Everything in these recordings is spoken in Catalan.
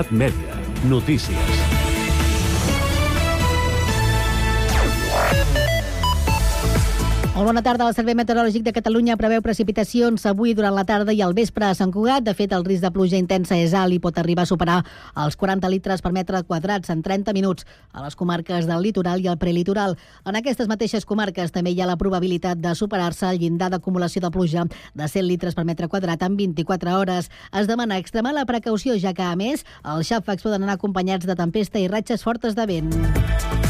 Cugat Mèdia. Notícies. Molt bona tarda. El Servei Meteorològic de Catalunya preveu precipitacions avui durant la tarda i al vespre a Sant Cugat. De fet, el risc de pluja intensa és alt i pot arribar a superar els 40 litres per metre quadrats en 30 minuts a les comarques del litoral i el prelitoral. En aquestes mateixes comarques també hi ha la probabilitat de superar-se el llindar d'acumulació de pluja de 100 litres per metre quadrat en 24 hores. Es demana extremar la precaució, ja que, a més, els xàfecs poden anar acompanyats de tempesta i ratxes fortes de vent.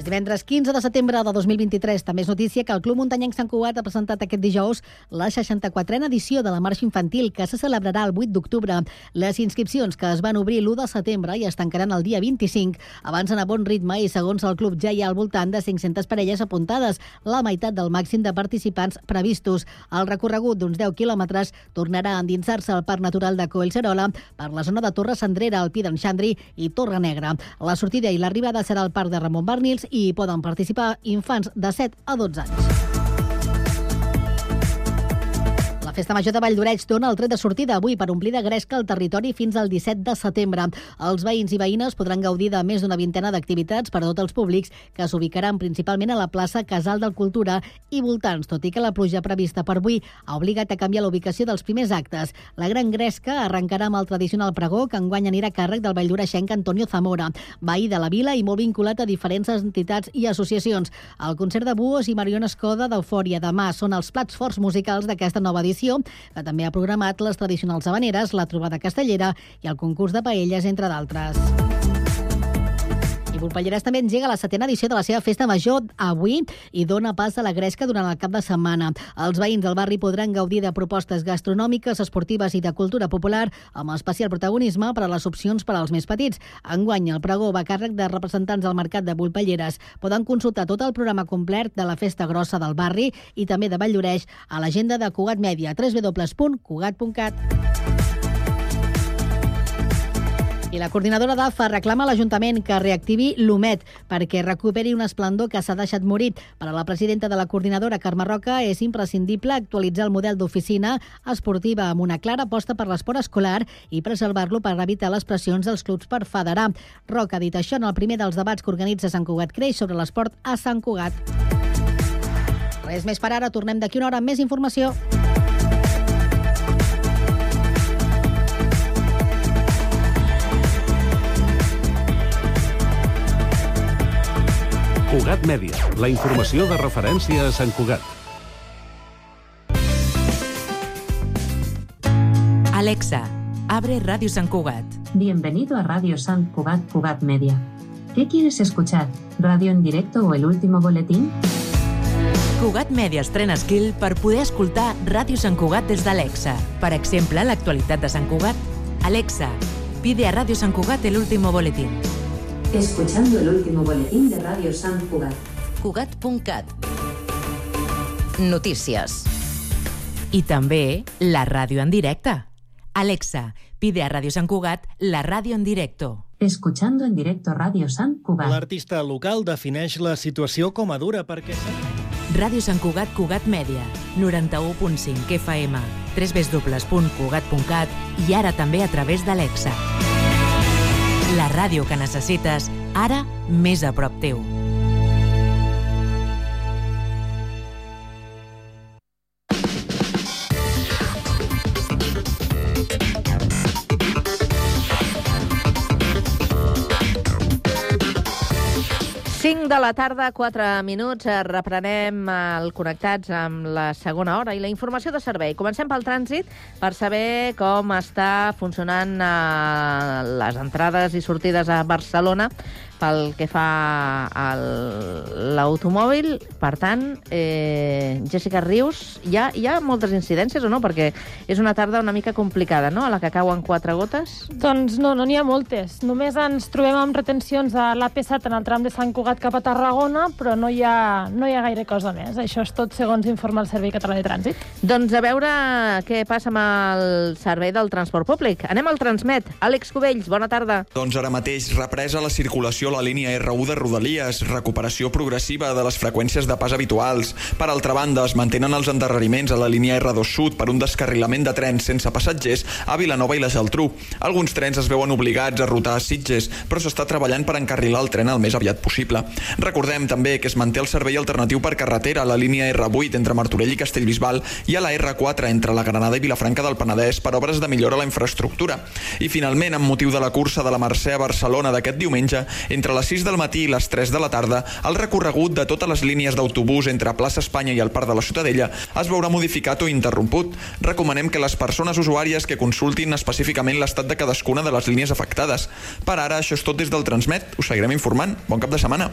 És divendres 15 de setembre de 2023. També és notícia que el Club Muntanyenc Sant Cugat ha presentat aquest dijous la 64a edició de la marxa infantil que se celebrarà el 8 d'octubre. Les inscripcions que es van obrir l'1 de setembre i es tancaran el dia 25 avancen a bon ritme i segons el club ja hi ha al voltant de 500 parelles apuntades, la meitat del màxim de participants previstos. El recorregut d'uns 10 quilòmetres tornarà a endinsar-se al Parc Natural de Collserola per la zona de Torre Sandrera, el Pi d'en Xandri i Torre Negra. La sortida i l'arribada serà al Parc de Ramon Barnils i hi poden participar infants de 7 a 12 anys. Festa Major de Valldoreig dona el tret de sortida avui per omplir de gresca el territori fins al 17 de setembre. Els veïns i veïnes podran gaudir de més d'una vintena d'activitats per a tots els públics que s'ubicaran principalment a la plaça Casal del Cultura i voltants, tot i que la pluja prevista per avui ha obligat a canviar la ubicació dels primers actes. La Gran Gresca arrencarà amb el tradicional pregó que enguany anirà a càrrec del valldoreixenc Antonio Zamora, veí de la vila i molt vinculat a diferents entitats i associacions. El concert de Buos i Mariona Escoda d'Eufòria demà són els plats forts musicals d'aquesta nova edició edició, que també ha programat les tradicionals habaneres, la trobada castellera i el concurs de paelles, entre d'altres. Volpelleres també engega la setena edició de la seva festa major avui i dona pas a la gresca durant el cap de setmana. Els veïns del barri podran gaudir de propostes gastronòmiques, esportives i de cultura popular amb especial protagonisme per a les opcions per als més petits. Enguany, el pregó va càrrec de representants del mercat de Volpelleres. Poden consultar tot el programa complet de la festa grossa del barri i també de Valldoreix a l'agenda de Cugat Mèdia, www.cugat.cat. I la coordinadora d'AFA reclama a l'Ajuntament que reactivi l'UMET perquè recuperi un esplendor que s'ha deixat morir. Per a la presidenta de la coordinadora, Carme Roca, és imprescindible actualitzar el model d'oficina esportiva amb una clara aposta per l'esport escolar i preservar-lo per evitar les pressions dels clubs per federar. Roca ha dit això en el primer dels debats que organitza Sant Cugat Creix sobre l'esport a Sant Cugat. Res més per ara, tornem d'aquí una hora amb més informació. Cugat Mèdia, la informació de referència a Sant Cugat. Alexa, abre Radio San Cugat. Bienvenido a Radio San Cugat Cugat Media. ¿Qué quieres escuchar? ¿Radio en directo o el último boletín? Cugat Media estrena skill per poder escoltar Ràdio Sant Cugat des d'Alexa. Per exemple, l'actualitat de Sant Cugat. Alexa, pide a Radio Sant Cugat el último boletín. Escuchando el último boletín de Radio San Cugat. Cugat.cat Notícies. I també la ràdio en directe. Alexa, pide a Radio Sant Cugat la ràdio en directo. Escuchando en directo Radio San Cugat. L'artista local defineix la situació com a dura perquè... Ràdio Sant Cugat Cugat Mèdia, 91.5 FM, www.cugat.cat i ara també a través d'Alexa. La ràdio que necessites, ara més a prop teu. Cinc de la tarda, 4 minuts. Eh, Reprenem el Connectats amb la segona hora i la informació de servei. Comencem pel trànsit per saber com està funcionant eh, les entrades i sortides a Barcelona pel que fa a l'automòbil. Per tant, eh, Jessica Rius, hi ha, hi ha moltes incidències o no? Perquè és una tarda una mica complicada, no?, a la que cauen quatre gotes. Doncs no, no n'hi ha moltes. Només ens trobem amb retencions a l'AP7 en el tram de Sant Cugat cap a Tarragona, però no hi ha, no hi ha gaire cosa més. Això és tot segons informa el Servei Català de Trànsit. Doncs a veure què passa amb el servei del transport públic. Anem al Transmet. Àlex Cubells, bona tarda. Doncs ara mateix represa la circulació a la línia R1 de Rodalies, recuperació progressiva de les freqüències de pas habituals. Per altra banda, es mantenen els endarreriments a la línia R2 Sud per un descarrilament de trens sense passatgers a Vilanova i la Geltrú. Alguns trens es veuen obligats a rotar a Sitges, però s'està treballant per encarrilar el tren el més aviat possible. Recordem també que es manté el servei alternatiu per carretera a la línia R8 entre Martorell i Castellbisbal i a la R4 entre la Granada i Vilafranca del Penedès per obres de millora a la infraestructura. I finalment, amb motiu de la cursa de la Mercè a Barcelona d'aquest diumenge, entre les 6 del matí i les 3 de la tarda, el recorregut de totes les línies d'autobús entre Plaça Espanya i el Parc de la Ciutadella es veurà modificat o interromput. Recomanem que les persones usuàries que consultin específicament l'estat de cadascuna de les línies afectades. Per ara, això és tot des del Transmet. Us seguirem informant. Bon cap de setmana.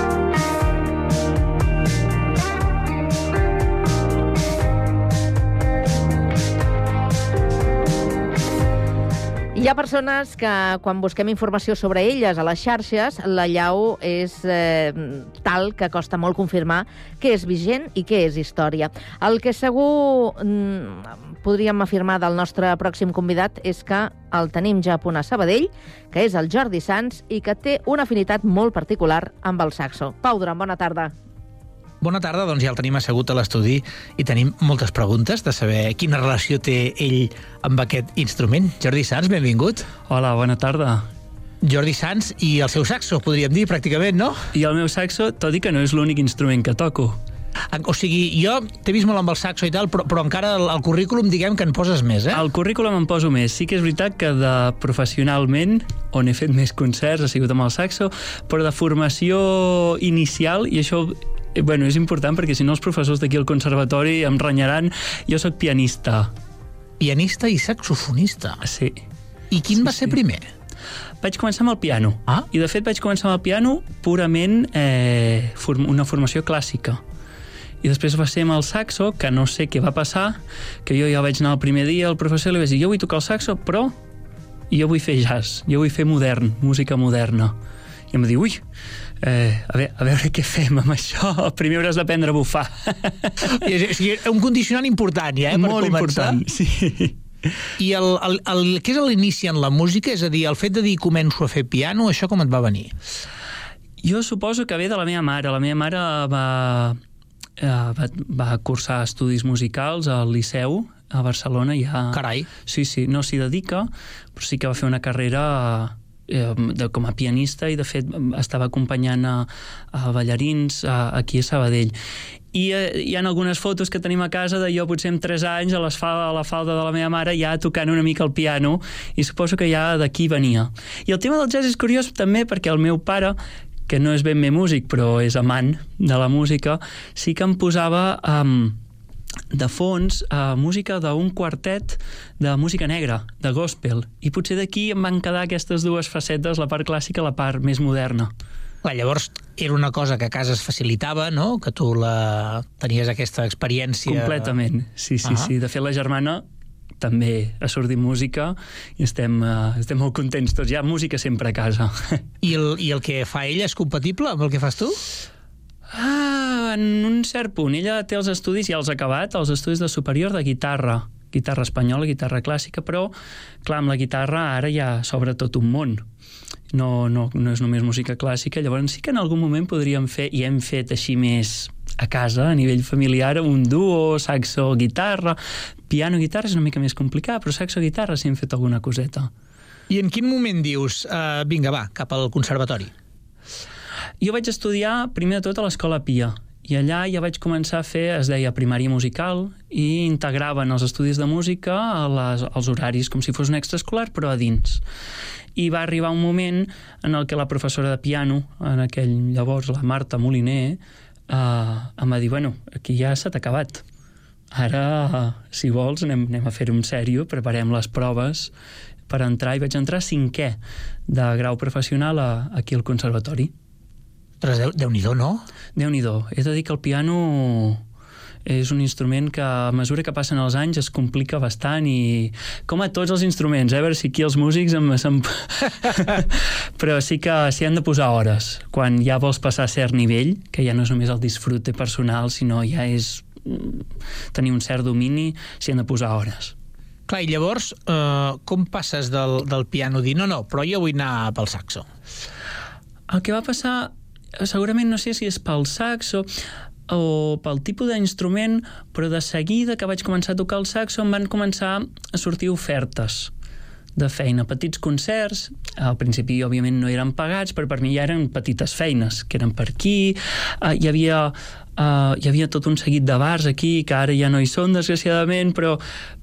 Hi ha persones que, quan busquem informació sobre elles a les xarxes, la llau és eh, tal que costa molt confirmar què és vigent i què és història. El que segur mm, podríem afirmar del nostre pròxim convidat és que el tenim ja a punt a Sabadell, que és el Jordi Sans i que té una afinitat molt particular amb el saxo. Pau Duran, bona tarda. Bona tarda, doncs ja el tenim assegut a l'estudi i tenim moltes preguntes de saber quina relació té ell amb aquest instrument. Jordi Sans, benvingut. Hola, bona tarda. Jordi Sans i el seu saxo, podríem dir, pràcticament, no? I el meu saxo, tot i que no és l'únic instrument que toco. O sigui, jo t'he vist molt amb el saxo i tal, però, però encara al, al currículum diguem que en poses més, eh? Al currículum en poso més. Sí que és veritat que de professionalment, on he fet més concerts, ha sigut amb el saxo, però de formació inicial, i això bueno, és important perquè si no els professors d'aquí al conservatori em renyaran, jo sóc pianista. Pianista i saxofonista? Sí. I quin sí, va ser sí. primer? Vaig començar amb el piano. Ah? I de fet vaig començar amb el piano purament eh, form una formació clàssica i després va ser amb el saxo, que no sé què va passar, que jo ja vaig anar el primer dia al professor i li vaig dir, jo vull tocar el saxo, però jo vull fer jazz, jo vull fer modern, música moderna. I em va dir, ui, eh, a, veure, a veure què fem amb això, primer hauràs d'aprendre a bufar. I, o sigui, un condicionant important, ja, eh, per Molt començar. important, sí. I el, el, el, què és l'inici en la música? És a dir, el fet de dir començo a fer piano, això com et va venir? Jo suposo que ve de la meva mare. La meva mare va, eh, va, va cursar estudis musicals al Liceu, a Barcelona. Ja... Carai. Sí, sí, no s'hi dedica, però sí que va fer una carrera eh, de, com a pianista i, de fet, estava acompanyant a, a ballarins a, aquí a Sabadell. I eh, hi ha algunes fotos que tenim a casa de jo potser amb 3 anys a, les a la falda de la meva mare ja tocant una mica el piano i suposo que ja d'aquí venia. I el tema del jazz és curiós també perquè el meu pare que no és ben bé músic, però és amant de la música, sí que em posava um, de fons uh, música d'un quartet de música negra, de gospel. I potser d'aquí em van quedar aquestes dues facetes, la part clàssica i la part més moderna. Clar, llavors era una cosa que a casa es facilitava, no? Que tu la... tenies aquesta experiència... Completament, sí, sí, uh. -huh. sí. De fet, la germana també ha sortit música i estem, uh, estem molt contents tots. Hi ha música sempre a casa. I el, I el que fa ella és compatible amb el que fas tu? Ah, en un cert punt. Ella té els estudis, ja els ha acabat, els estudis de superior de guitarra guitarra espanyola, guitarra clàssica, però, clar, amb la guitarra ara ja s'obre tot un món. No, no, no és només música clàssica, llavors sí que en algun moment podríem fer, i hem fet així més a casa, a nivell familiar, un duo, saxo, guitarra, piano, guitarra és una mica més complicat, però saxo, guitarra sí hem fet alguna coseta. I en quin moment dius, uh, vinga, va, cap al conservatori? Jo vaig estudiar primer de tot a l'Escola Pia, i allà ja vaig començar a fer, es deia primària musical, i integraven els estudis de música a les, als horaris, com si fos un extraescolar, però a dins. I va arribar un moment en el que la professora de piano, en aquell llavors, la Marta Moliner, eh, em va dir, bueno, aquí ja s'ha acabat. Ara, si vols, anem, anem a fer un sèrio, preparem les proves per entrar, i vaig entrar cinquè de grau professional a, aquí al conservatori. Ostres, Déu, Déu-n'hi-do, no? Déu-n'hi-do. He de dir que el piano és un instrument que a mesura que passen els anys es complica bastant i com a tots els instruments, eh? a veure si aquí els músics em, em... però sí que s'hi han de posar hores quan ja vols passar a cert nivell que ja no és només el disfrute personal sinó ja és mm, tenir un cert domini s'hi han de posar hores Clar, i llavors, eh, com passes del, del piano a dir no, no, però jo vull anar pel saxo? El que va passar, segurament no sé si és pel saxo o pel tipus d'instrument, però de seguida que vaig començar a tocar el saxo em van començar a sortir ofertes de feina, petits concerts, al principi òbviament no eren pagats, però per mi ja eren petites feines, que eren per aquí, uh, hi havia uh, hi havia tot un seguit de bars aquí, que ara ja no hi són, desgraciadament, però,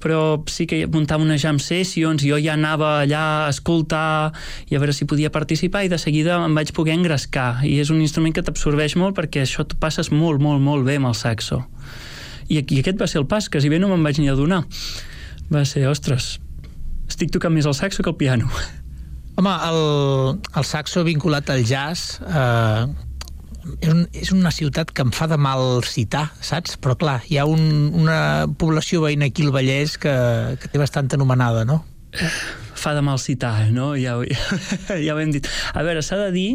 però sí que muntava unes jam sessions, jo ja anava allà a escoltar i a veure si podia participar, i de seguida em vaig poder engrescar, i és un instrument que t'absorbeix molt perquè això t'ho passes molt, molt, molt bé amb el saxo. I, I aquest va ser el pas, que si bé no me'n vaig ni adonar. Va ser, ostres, estic tocant més el saxo que el piano. Home, el, el saxo vinculat al jazz eh, és, un, és una ciutat que em fa de mal citar, saps? Però clar, hi ha un, una població veïna aquí al Vallès que, que té bastant anomenada, no? Fa de mal citar, no? Ja, ja, ja ho hem dit. A veure, s'ha de dir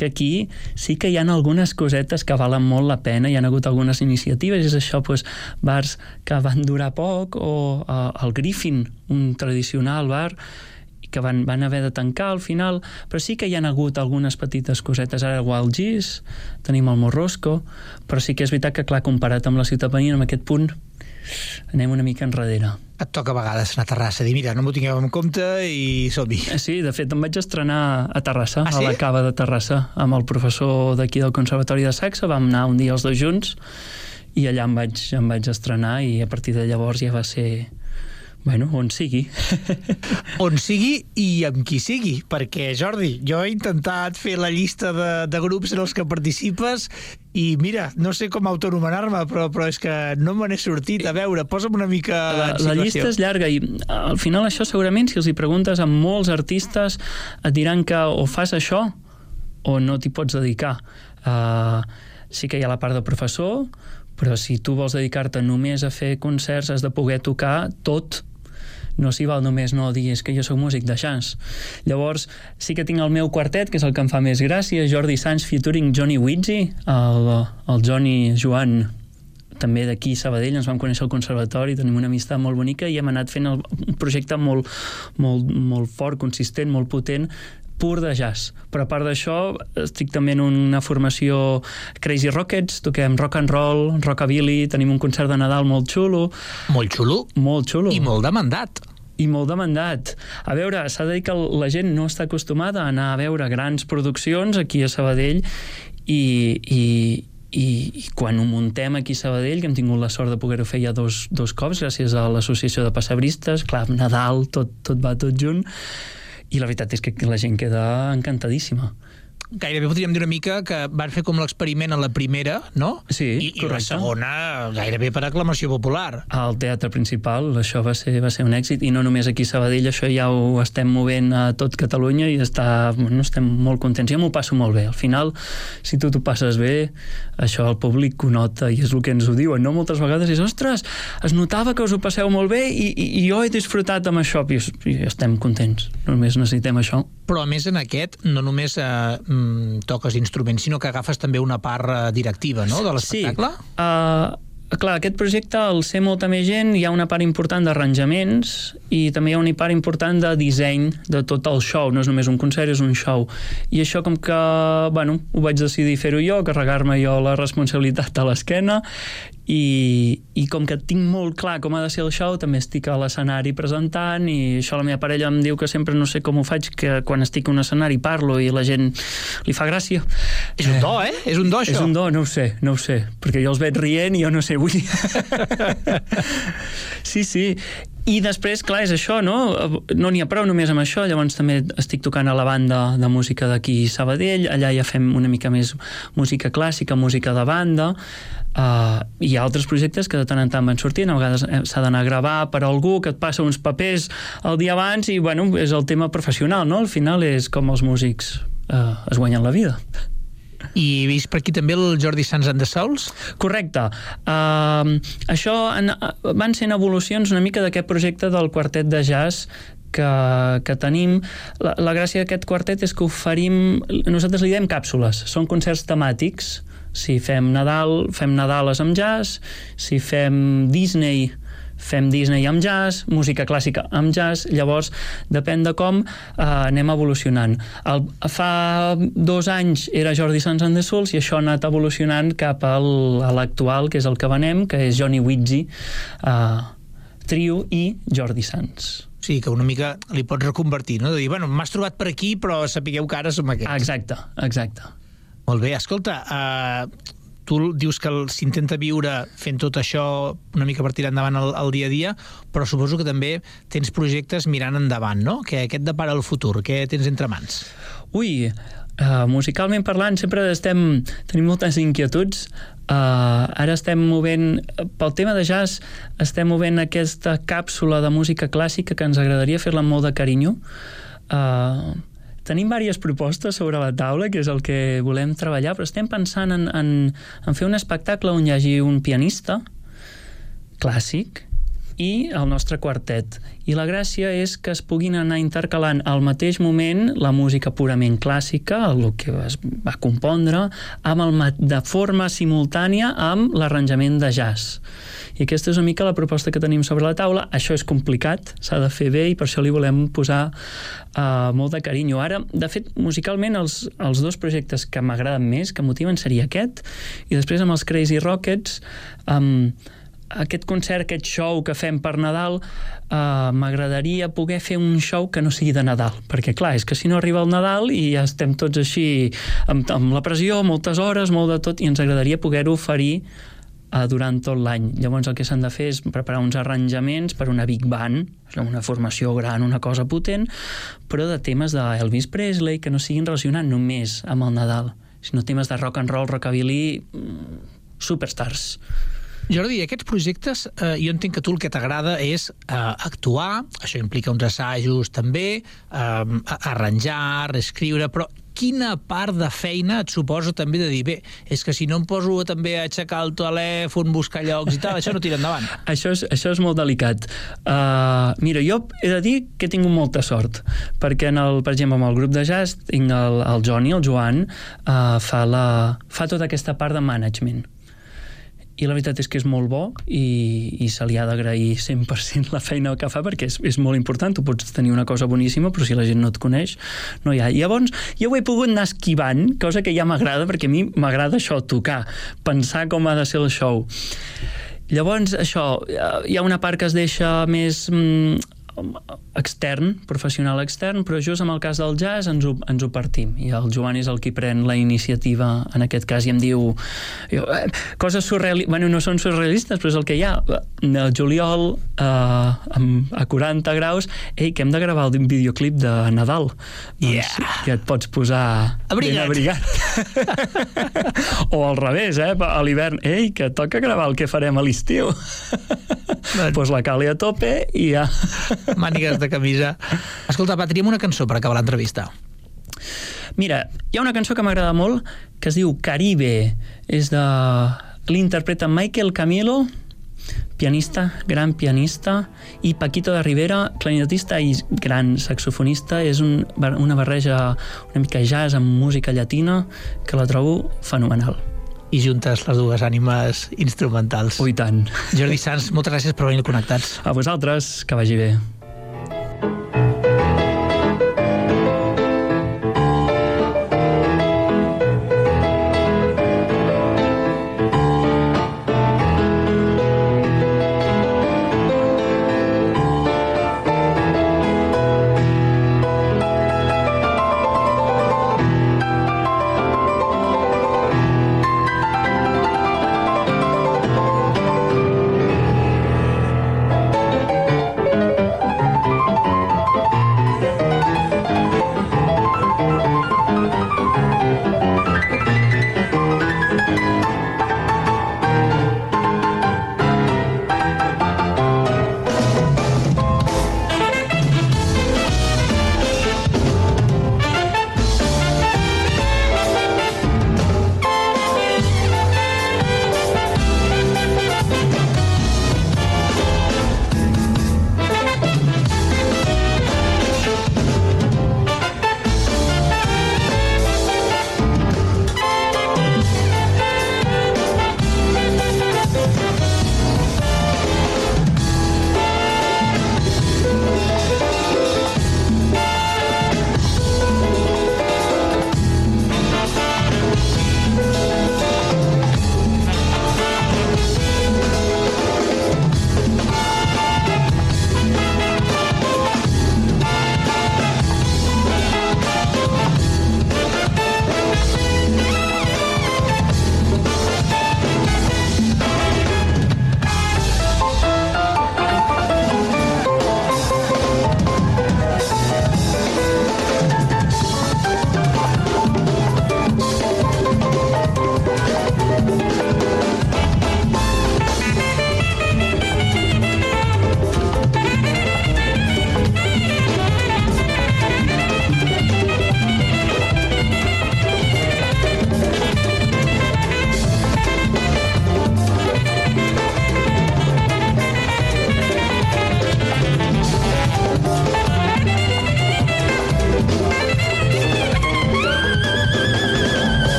que aquí sí que hi ha algunes cosetes que valen molt la pena, hi ha hagut algunes iniciatives, és això, doncs, bars que van durar poc, o uh, el Griffin, un tradicional bar, que van, van haver de tancar al final, però sí que hi han hagut algunes petites cosetes. Ara Wild Gis, tenim el Morrosco, però sí que és veritat que, clar, comparat amb la ciutat veïna, en aquest punt, anem una mica enrere. Et toca a vegades anar a Terrassa, dir, mira, no m'ho tingueu en compte i som-hi. Sí, de fet, em vaig estrenar a Terrassa, ah, sí? a la cava de Terrassa, amb el professor d'aquí del Conservatori de Saxa, vam anar un dia els dos junts, i allà em vaig, em vaig estrenar i a partir de llavors ja va ser Bueno, on sigui. on sigui i amb qui sigui, perquè, Jordi, jo he intentat fer la llista de, de grups en els que participes i mira, no sé com autonomenar-me, però, però és que no me n'he sortit. A veure, posa'm una mica la, la llista és llarga i al final això segurament, si els hi preguntes a molts artistes, et diran que o fas això o no t'hi pots dedicar. Uh, sí que hi ha la part de professor, però si tu vols dedicar-te només a fer concerts has de poder tocar tot no s'hi val només no dir és que jo sóc músic de jazz. Llavors, sí que tinc el meu quartet, que és el que em fa més gràcia, Jordi Sanz featuring Johnny Witzy, el, el Johnny Joan també d'aquí Sabadell, ens vam conèixer al conservatori, tenim una amistat molt bonica i hem anat fent el, un projecte molt, molt, molt fort, consistent, molt potent, pur de jazz. Però a part d'això, estic també en una formació Crazy Rockets, toquem rock and roll, rockabilly, tenim un concert de Nadal molt xulo. Molt xulo? Molt xulo. I molt demandat i molt demandat. A veure, s'ha de dir que la gent no està acostumada a anar a veure grans produccions aquí a Sabadell i, i, i, i quan ho muntem aquí a Sabadell, que hem tingut la sort de poder-ho fer ja dos, dos cops gràcies a l'associació de passabristes, clar, Nadal, tot, tot va tot junt, i la veritat és que la gent queda encantadíssima gairebé podríem dir una mica que van fer com l'experiment a la primera, no? Sí, I, i la segona gairebé per aclamació popular. Al teatre principal, això va ser, va ser un èxit, i no només aquí a Sabadell, això ja ho estem movent a tot Catalunya i està, bueno, estem molt contents. Jo m'ho passo molt bé. Al final, si tu t'ho passes bé, això el públic ho nota i és el que ens ho diuen, no? Moltes vegades és, ostres, es notava que us ho passeu molt bé i, i, i jo he disfrutat amb això i, i estem contents. Només necessitem això. Però a més en aquest, no només eh, mm, toques instruments, sinó que agafes també una part eh, directiva no, de l'espectacle? Sí. Uh, clar, aquest projecte, al ser molta més gent, hi ha una part important d'arranjaments i també hi ha una part important de disseny de tot el show, no és només un concert, és un show. I això com que, bueno, ho vaig decidir fer-ho jo, carregar-me jo la responsabilitat a l'esquena i, i com que tinc molt clar com ha de ser el show, també estic a l'escenari presentant i això la meva parella em diu que sempre no sé com ho faig, que quan estic a un escenari parlo i la gent li fa gràcia. És un do, eh? És un do, això. És un do, no ho sé, no ho sé, perquè jo els veig rient i jo no sé, vull dir... sí, sí, i després, clar, és això, no? No n'hi ha prou només amb això, llavors també estic tocant a la banda de música d'aquí Sabadell, allà ja fem una mica més música clàssica, música de banda, uh, hi ha altres projectes que de tant en tant van sortint, a vegades eh, s'ha d'anar a gravar per a algú que et passa uns papers el dia abans i, bueno, és el tema professional, no? Al final és com els músics uh, es guanyen la vida. I he vist per aquí també el Jordi Sans and the Souls? Correcte. Uh, això en, van sent evolucions una mica d'aquest projecte del quartet de jazz que, que tenim. La, la gràcia d'aquest quartet és que oferim... Nosaltres li diem càpsules. Són concerts temàtics. Si fem Nadal, fem Nadales amb jazz. Si fem Disney, fem Disney amb jazz, música clàssica amb jazz, llavors depèn de com eh, anem evolucionant. El, fa dos anys era Jordi Sans and the Souls i això ha anat evolucionant cap al, a l'actual, que és el que venem, que és Johnny Witzy, eh, trio i Jordi Sans. Sí, que una mica li pots reconvertir, no? De dir, bueno, m'has trobat per aquí, però sapigueu que ara som aquests. Exacte, exacte. Molt bé, escolta, uh, tu dius que s'intenta viure fent tot això una mica per tirar endavant el, el dia a dia, però suposo que també tens projectes mirant endavant, no? Que aquest de para al futur, què tens entre mans? Ui, uh, musicalment parlant sempre estem, tenim moltes inquietuds Uh, ara estem movent, pel tema de jazz, estem movent aquesta càpsula de música clàssica que ens agradaria fer-la amb molt de carinyo. Uh, tenim diverses propostes sobre la taula, que és el que volem treballar, però estem pensant en, en, en fer un espectacle on hi hagi un pianista clàssic i el nostre quartet. I la gràcia és que es puguin anar intercalant al mateix moment la música purament clàssica, el que es va compondre, amb el, de forma simultània amb l'arranjament de jazz. I aquesta és una mica la proposta que tenim sobre la taula. Això és complicat, s'ha de fer bé i per això li volem posar uh, molt de carinyo. Ara, de fet, musicalment, els, els dos projectes que m'agraden més, que motiven, seria aquest, i després amb els Crazy Rockets, um, aquest concert, aquest show que fem per Nadal, eh, m'agradaria poder fer un show que no sigui de Nadal, perquè clar, és que si no arriba el Nadal i ja estem tots així amb, amb la pressió, moltes hores, molt de tot, i ens agradaria poder-ho oferir eh, durant tot l'any. Llavors el que s'han de fer és preparar uns arranjaments per una big band, una formació gran, una cosa potent, però de temes d'Elvis Presley que no siguin relacionats només amb el Nadal, sinó temes de rock and roll, rockabilly, mm, superstars. Jordi, aquests projectes, eh, jo entenc que tu el que t'agrada és eh, actuar, això implica uns assajos també, eh, arranjar, reescriure, però quina part de feina et suposa també de dir, bé, és que si no em poso també a aixecar el telèfon, buscar llocs i tal, això no tira endavant. això, és, això és molt delicat. Uh, mira, jo he de dir que he tingut molta sort, perquè, en el, per exemple, amb el grup de jazz tinc el, el Johnny, el Joan, uh, fa, la, fa tota aquesta part de management i la veritat és que és molt bo i, i se li ha d'agrair 100% la feina que fa perquè és, és molt important, tu pots tenir una cosa boníssima però si la gent no et coneix no hi ha. Llavors jo ho he pogut anar esquivant cosa que ja m'agrada perquè a mi m'agrada això, tocar pensar com ha de ser el show llavors això, hi ha una part que es deixa més mm, extern, professional extern, però just en el cas del jazz ens ho, ens ho partim i el Joan és el qui pren la iniciativa en aquest cas i em diu jo, eh, coses surrealistes, bueno, no són surrealistes però és el que hi ha, el juliol eh, a 40 graus ei, que hem de gravar el videoclip de Nadal yeah. doncs ja et pots posar abrigat, ben abrigat. o al revés, eh? a l'hivern ei, que toca gravar el que farem a l'estiu doncs pues la cali a tope i ja mànigues de camisa. Escolta, va, una cançó per acabar l'entrevista. Mira, hi ha una cançó que m'agrada molt que es diu Caribe. És de... L'interpreta Michael Camilo, pianista, gran pianista, i Paquito de Rivera, clarinetista i gran saxofonista. És un, una barreja una mica jazz amb música llatina que la trobo fenomenal i juntes les dues ànimes instrumentals. Ui, tant. Jordi Sanz, moltes gràcies per venir connectats. A vosaltres, que vagi bé.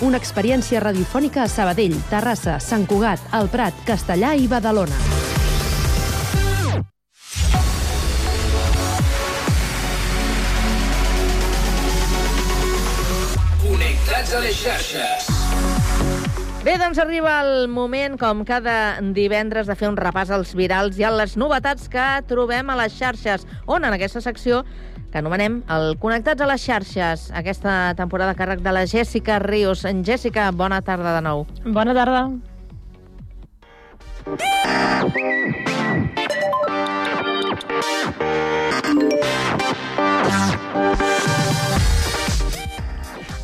Una experiència radiofònica a Sabadell, Terrassa, Sant Cugat, El Prat, Castellà i Badalona. Connectats a les xarxes. Bé, doncs arriba el moment, com cada divendres, de fer un repàs als virals i a les novetats que trobem a les xarxes, on en aquesta secció que anomenem el Connectats a les xarxes, aquesta temporada a càrrec de la Jèssica Ríos. En Jèssica, bona tarda de nou. Bona tarda.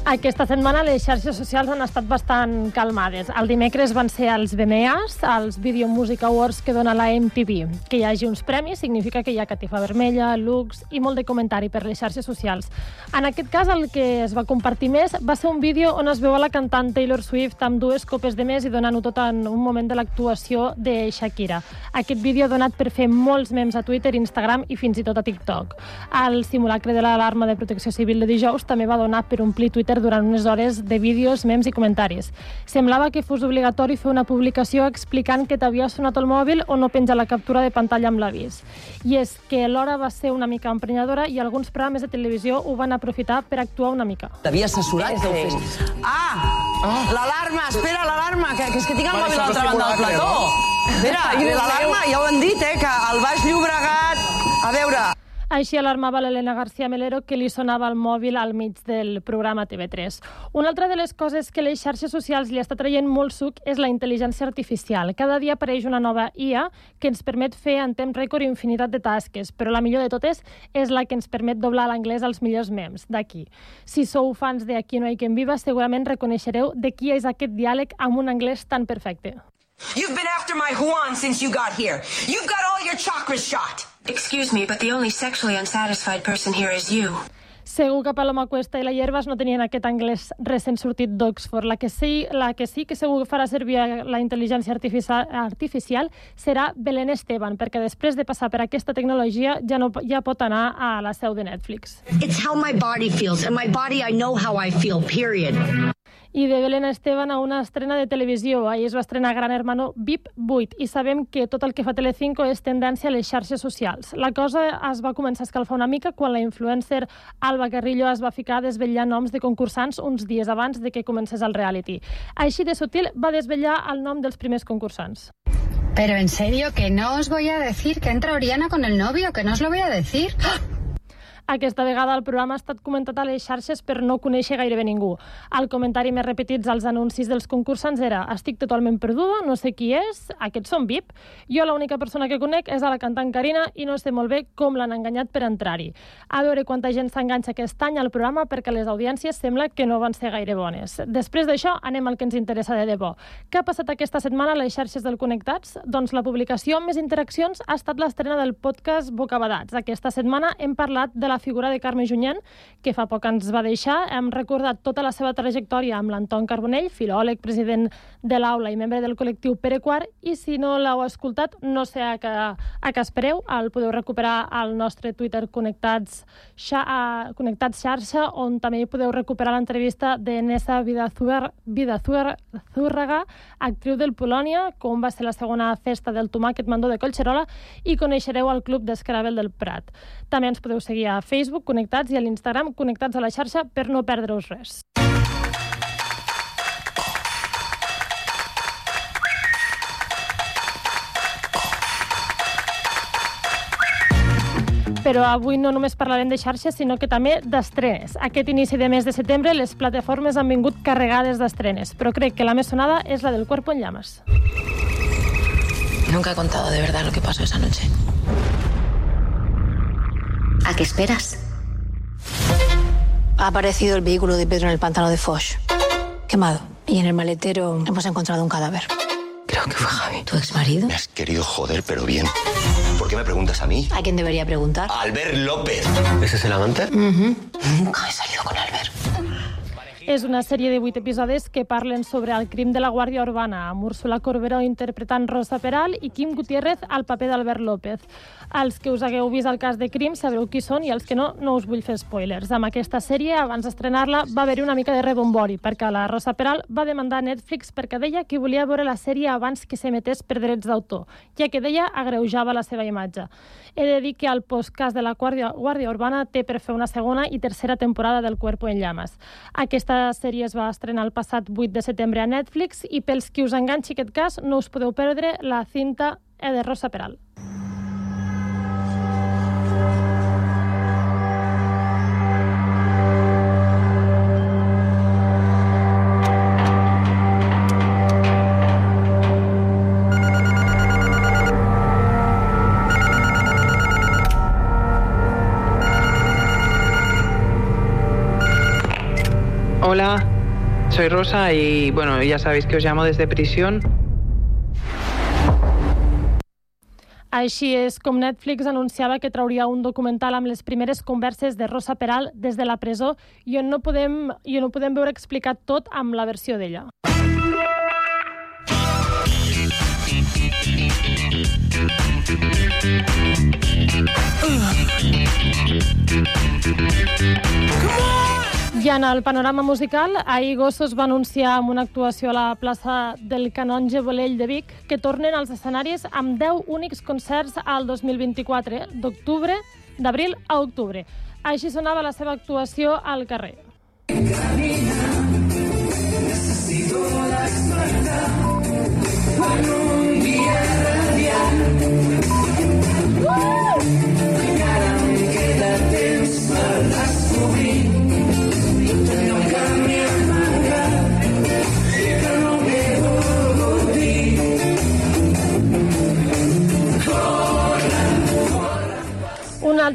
Aquesta setmana les xarxes socials han estat bastant calmades. El dimecres van ser els VMAs, els Video Music Awards que dona la MTV. Que hi hagi uns premis significa que hi ha catifa vermella, looks i molt de comentari per les xarxes socials. En aquest cas, el que es va compartir més va ser un vídeo on es veu a la cantant Taylor Swift amb dues copes de més i donant-ho tot en un moment de l'actuació de Shakira. Aquest vídeo ha donat per fer molts memes a Twitter, Instagram i fins i tot a TikTok. El simulacre de l'alarma de protecció civil de dijous també va donar per omplir Twitter durant unes hores de vídeos, memes i comentaris. Semblava que fos obligatori fer una publicació explicant que t'havia sonat el mòbil o no penjar la captura de pantalla amb l'avís. I és que l'hora va ser una mica emprenyadora i alguns programes de televisió ho van aprofitar per actuar una mica. T'havia assessorat que ho fes. Ah! L'alarma! Espera, l'alarma! Que, que és que tinc el Vale, mòbil a l'altra banda del plató. no? És l'alarma, ja ho han dit, eh, que al Baix Llobregat... A veure, Així alarmava l'Helena García Melero que li sonava el mòbil al mig del programa TV3. Una altra de les coses que les xarxes socials li està traient molt suc és la intel·ligència artificial. Cada dia apareix una nova IA que ens permet fer en temps rècord infinitat de tasques, però la millor de totes és la que ens permet doblar l'anglès els millors memes, d'aquí. Si sou fans de Aquí no hi quien viva, segurament reconeixereu de qui és aquest diàleg amb un anglès tan perfecte. You've been after my Juan since you got here. You've got all your chakras shot. Excuse me, but the only sexually unsatisfied person here is you. Segur que Paloma Cuesta i la Hierbas no tenien aquest anglès recent sortit d'Oxford. La, que sí, la que sí que segur que farà servir la intel·ligència artificial, artificial serà Belén Esteban, perquè després de passar per aquesta tecnologia ja, no, ja pot anar a la seu de Netflix. It's how my body feels, and my body, I know how I feel, period. I de Belén Esteban a una estrena de televisió. Ahir es va estrenar Gran Hermano VIP 8 i sabem que tot el que fa Telecinco és tendència a les xarxes socials. La cosa es va començar a escalfar una mica quan la influencer Alba Carrillo es va ficar a desvetllar noms de concursants uns dies abans de que comencés el reality. Així de sutil va desvetllar el nom dels primers concursants. Pero en serio, que no os voy a decir que entra Oriana con el novio, que no os lo voy a decir. Aquesta vegada el programa ha estat comentat a les xarxes per no conèixer gairebé ningú. El comentari més repetits als anuncis dels concursants era estic totalment perduda, no sé qui és, aquests són VIP. Jo l'única persona que conec és a la cantant Carina i no sé molt bé com l'han enganyat per entrar-hi. A veure quanta gent s'enganxa aquest any al programa perquè les audiències sembla que no van ser gaire bones. Després d'això anem al que ens interessa de debò. Què ha passat aquesta setmana a les xarxes del Connectats? Doncs la publicació amb més interaccions ha estat l'estrena del podcast Bocabadats. Aquesta setmana hem parlat de la la figura de Carme Junyent, que fa poc ens va deixar. Hem recordat tota la seva trajectòria amb l'Anton Carbonell, filòleg, president de l'aula i membre del col·lectiu Pere Quart, i si no l'heu escoltat, no sé a què, a què espereu, el podeu recuperar al nostre Twitter Connectats, xa, a, Connectats xarxa, on també podeu recuperar l'entrevista de Nessa Vidazúrraga, actriu del Polònia, com va ser la segona festa del tomàquet mandó de Collserola, i coneixereu el Club d'Escravel del Prat. També ens podeu seguir a Facebook Connectats i a l'Instagram Connectats a la xarxa per no perdre-us res. Però avui no només parlarem de xarxes, sinó que també d'estrenes. Aquest inici de mes de setembre les plataformes han vingut carregades d'estrenes, però crec que la més sonada és la del Cuerpo en Llamas. Nunca he contado de verdad lo que pasó esa noche. ¿A qué esperas? Ha aparecido el vehículo de Pedro en el pantano de Foch. Quemado. Y en el maletero hemos encontrado un cadáver. Creo que fue Javi. ¿Tu ex marido? Me has querido joder, pero bien. ¿Por qué me preguntas a mí? ¿A quién debería preguntar? Albert López. ¿Ese es el amante? Nunca he salido con Albert. És una sèrie de vuit episodis que parlen sobre el crim de la Guàrdia Urbana, amb Úrsula Corberó interpretant Rosa Peral i Quim Gutiérrez al paper d'Albert López. Els que us hagueu vist el cas de crim sabreu qui són i els que no, no us vull fer spoilers. Amb aquesta sèrie, abans d'estrenar-la, va haver-hi una mica de rebombori, perquè la Rosa Peral va demandar a Netflix perquè deia que volia veure la sèrie abans que s'emetés per drets d'autor, ja que deia agreujava la seva imatge. He de dir que el postcast de la Guàrdia, Guàrdia Urbana té per fer una segona i tercera temporada del Cuerpo en Llamas. Aquesta sèrie es va estrenar el passat 8 de setembre a Netflix i pels qui us enganxi aquest cas no us podeu perdre la cinta de Rosa Peral. Rosa y bueno, ya sabéis que os llamo desde prisión. Així és com Netflix anunciava que trauria un documental amb les primeres converses de Rosa Peral des de la presó i on no podem, i on no podem veure explicat tot amb la versió d'ella. I en el panorama musical, ahir Gossos va anunciar amb una actuació a la plaça del Canonge Bolell de Vic que tornen als escenaris amb 10 únics concerts al 2024, eh? d'octubre, d'abril a octubre. Així sonava la seva actuació al carrer. Necesito despertar en un dia radiant. Encara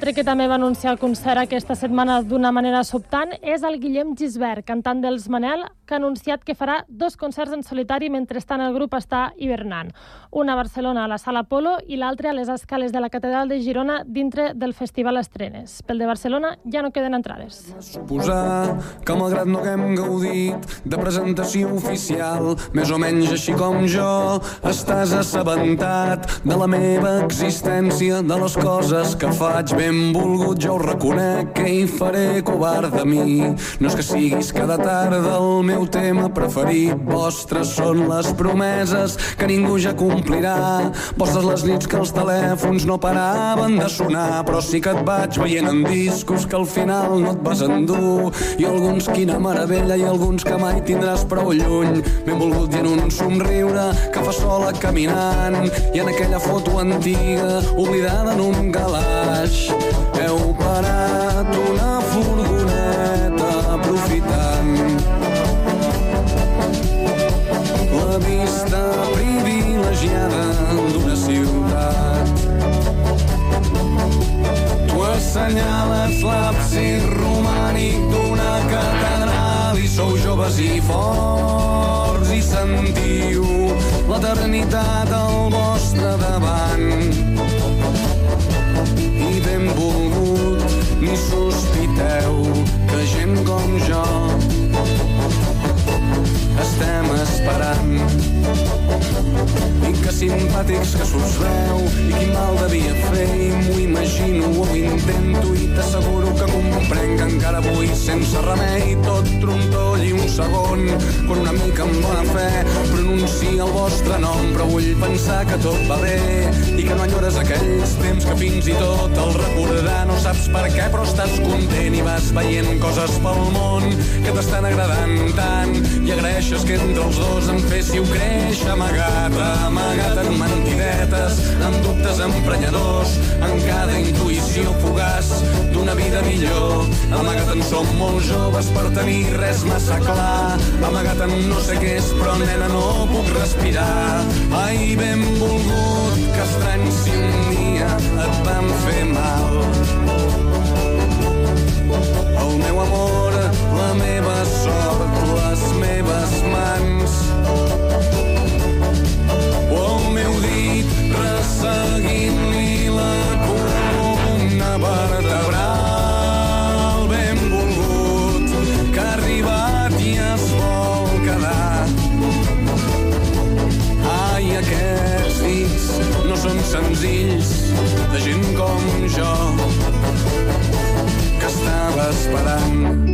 altre que també va anunciar el concert aquesta setmana d'una manera sobtant és el Guillem Gisbert, cantant dels Manel, que ha anunciat que farà dos concerts en solitari mentrestant el grup està hivernant. Una a Barcelona, a la Sala Polo, i l'altre a les escales de la Catedral de Girona dintre del Festival Estrenes. Pel de Barcelona ja no queden entrades. Suposar que malgrat no haguem gaudit de presentació oficial, més o menys així com jo, estàs assabentat de la meva existència, de les coses que faig ben volgut, jo ho reconec que hi faré covard de mi. No és que siguis cada tarda el meu tema preferit, vostres són les promeses que ningú ja complirà. Vostres les nits que els telèfons no paraven de sonar, però sí que et vaig veient en discos que al final no et vas endur. I alguns quina meravella i alguns que mai tindràs prou lluny. Ben volgut i en un somriure que fa sola caminant i en aquella foto antiga oblidada en un calaix. Heu parat una furgoneta aprofitant la vista privilegiada d'una ciutat. Tu assenyales l'absis romànic d'una catedral i sou joves i forts i sentiu l'eternitat al vostre davant. Ni sospiteu que gent com jo estem esperant. I que simpàtics que s'us veu i quin mal devia fer i imagino, ho intento i t'asseguro que comprenc. Encara avui sense remei tot trontoll i un segon quan una mica amb bona fe pronuncia el vostre nom. Però vull pensar que tot va bé i que no enyores aquells temps que fins i tot el recordar no saps per què però estàs content i vas veient coses pel món que t'estan agradant tant. I agraeixes que entre els dos em féssiu créixer amagat, amagat en mentidetes, en dubtes emprenyadors, en cada intuïció fugaç d'una vida millor. Amagat en som molt joves per tenir res massa clar, amagat en no sé què és, però nena no puc respirar. Ai, ben volgut, que estrany si un dia et vam fer mal. El meu amor, la meva sort, les meves mans. O el meu dit resseguint-li la senzills de gent com jo que estava esperant.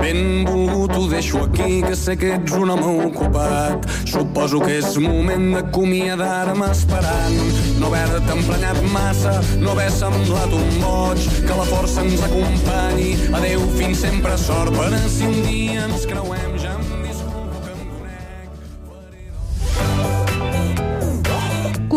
Ben volgut ho deixo aquí, que sé que ets un home ocupat. Suposo que és moment d'acomiadar-me esperant. No haver-te emprenyat massa, no haver semblat un boig, que la força ens acompanyi. Adeu, fins sempre sort, per si un dia ens creuem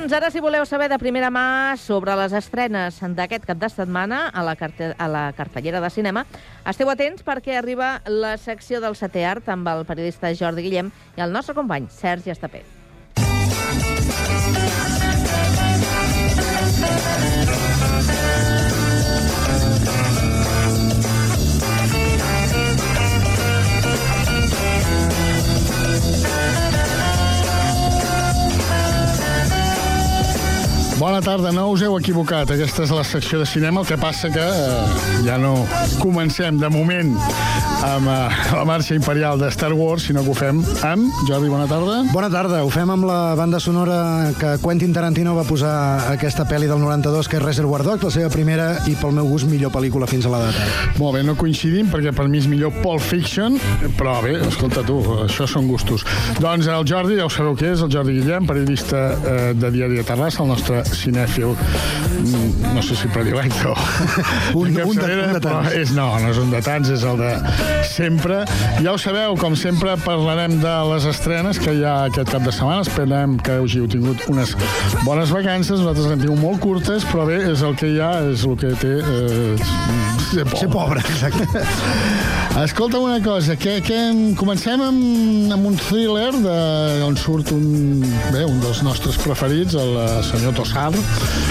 Doncs ara si voleu saber de primera mà sobre les estrenes d'aquest cap de setmana a la, carte a la cartellera de cinema, esteu atents perquè arriba la secció del setè art amb el periodista Jordi Guillem i el nostre company Sergi Estapé. Bona tarda, no us heu equivocat. Aquesta és la secció de cinema, el que passa que eh, ja no comencem de moment amb eh, la marxa imperial de Star Wars, sinó que ho fem amb... Jordi, bona tarda. Bona tarda, ho fem amb la banda sonora que Quentin Tarantino va posar a aquesta pel·li del 92, que és Reservoir Dogs, la seva primera i pel meu gust millor pel·lícula fins a la data. Molt bé, no coincidim perquè per mi és millor Pulp Fiction, però bé, escolta tu, això són gustos. Doncs el Jordi, ja ho sabeu què és, el Jordi Guillem, periodista eh, de Diari de Terrassa, el nostre cinèfil, mm, no sé si predilecte o... Un- un de- un de tants. És, no, no és un de tants, és el de sempre. Ja ho sabeu, com sempre parlarem de les estrenes que hi ha aquest cap de setmana. Esperem que hàgiu tingut unes bones vacances. Nosaltres n'hem tingut molt curtes, però bé, és el que hi ha, és el que té eh, ser pobre. Ser pobre, exacte. Escolta'm una cosa, que, que comencem amb, amb un thriller de, on surt un, bé, un dels nostres preferits, el eh, senyor Tossar,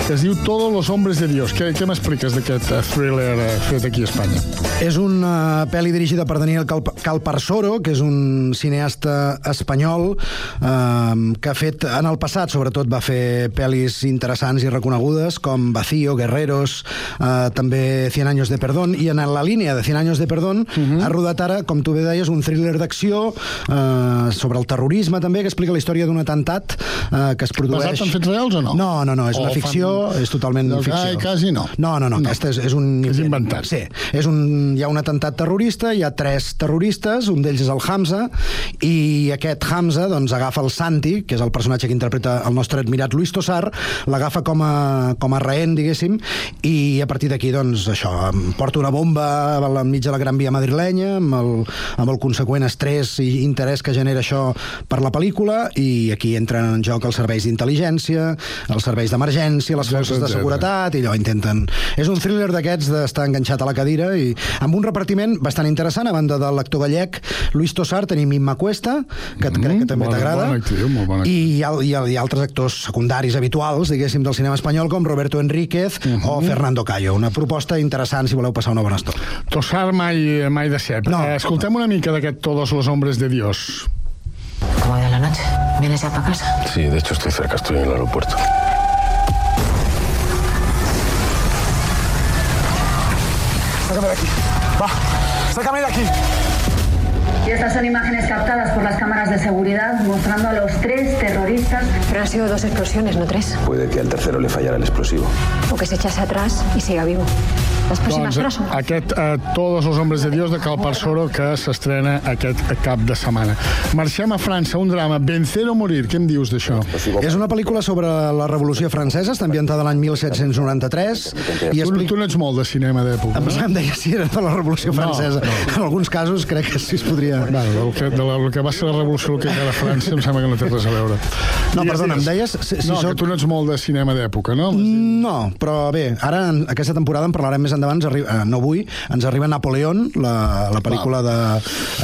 que es diu Todos los hombres de Dios. Què, què m'expliques d'aquest eh, thriller eh, fet aquí a Espanya? És una pel·li dirigida per Daniel Calp Calparsoro, que és un cineasta espanyol eh, que ha fet, en el passat, sobretot, va fer pel·lis interessants i reconegudes, com Vacío, Guerreros, eh, també Cien años de perdón, i en la línia de Cien años de perdón Mhm. ha rodat ara, com tu bé deies, un thriller d'acció eh, sobre el terrorisme, també, que explica la història d'un atemptat eh, que es produeix... Basat en fets reals o no? No, no, no, és O una fan- ficció, és totalment No, ficció. ai, quasi no. No, no, no, No. és, és un... És inventat. Sí, és un, hi ha un atemptat terrorista, hi ha tres terroristes, un d'ells és el Hamza, i aquest Hamza doncs, agafa el Santi, que és el personatge que interpreta el nostre admirat Luis Tosar, l'agafa com, a, com a rehent, diguéssim, i a partir d'aquí, doncs, això, porta una bomba enmig de la Gran Via madrilenya, amb el, amb el conseqüent estrès i interès que genera això per la pel·lícula, i aquí entren en joc els serveis d'intel·ligència, els serveis d'emergència, les forces de seguretat, i allò intenten... És un thriller d'aquests d'estar enganxat a la cadira i amb un repartiment bastant interessant, a banda del l'actor gallec Luis Tosar, tenim Imma Cuesta, que mm, crec que també bona- t'agrada, i hi ha altres actors secundaris habituals, diguéssim, del cinema espanyol, com Roberto Enríquez Mhm. o Fernando Cayo. Una proposta interessant si voleu passar una bona estona. Tossar mai, mai de ser. No. Escoltem una mica d'aquest Todos los hombres de Dios. ¿Cómo ha ido la noche? ¿Vienes ya para casa? Sí, de hecho estoy cerca, estoy en el aeropuerto. Sácame de aquí. Va, sácame de aquí. Y estas son imágenes captadas por las cámaras de seguridad mostrando a los tres terroristas. Pero han sido dos explosiones, no tres. Puede que al tercero le fallara el explosivo. O que se echase atrás y siga vivo. Próximas Doncs aquest eh, Todos los hombres de Dios de Cal Parsoro que s'estrena aquest cap de setmana. Marxem a França, un drama, Vencer o morir. Què em dius d'això? És una pel·lícula sobre la Revolució Francesa, està ambientada l'any 1793 i Tu, explica... tu no ets molt de cinema d'època, Em no? em deia si era de la Revolució No, Francesa. no. En alguns casos crec que sí es podria... Bueno, del que, de la, el que va ser la revolució que era a França em sembla que no té res a veure. No, perdona, em deies... Si, si no, soc... que tu no ets molt de cinema d'època, no? No, però bé, ara en aquesta temporada en parlarem més endavant, ens arriba, eh, no avui, ens arriba Napoleón, la, la pel·lícula de,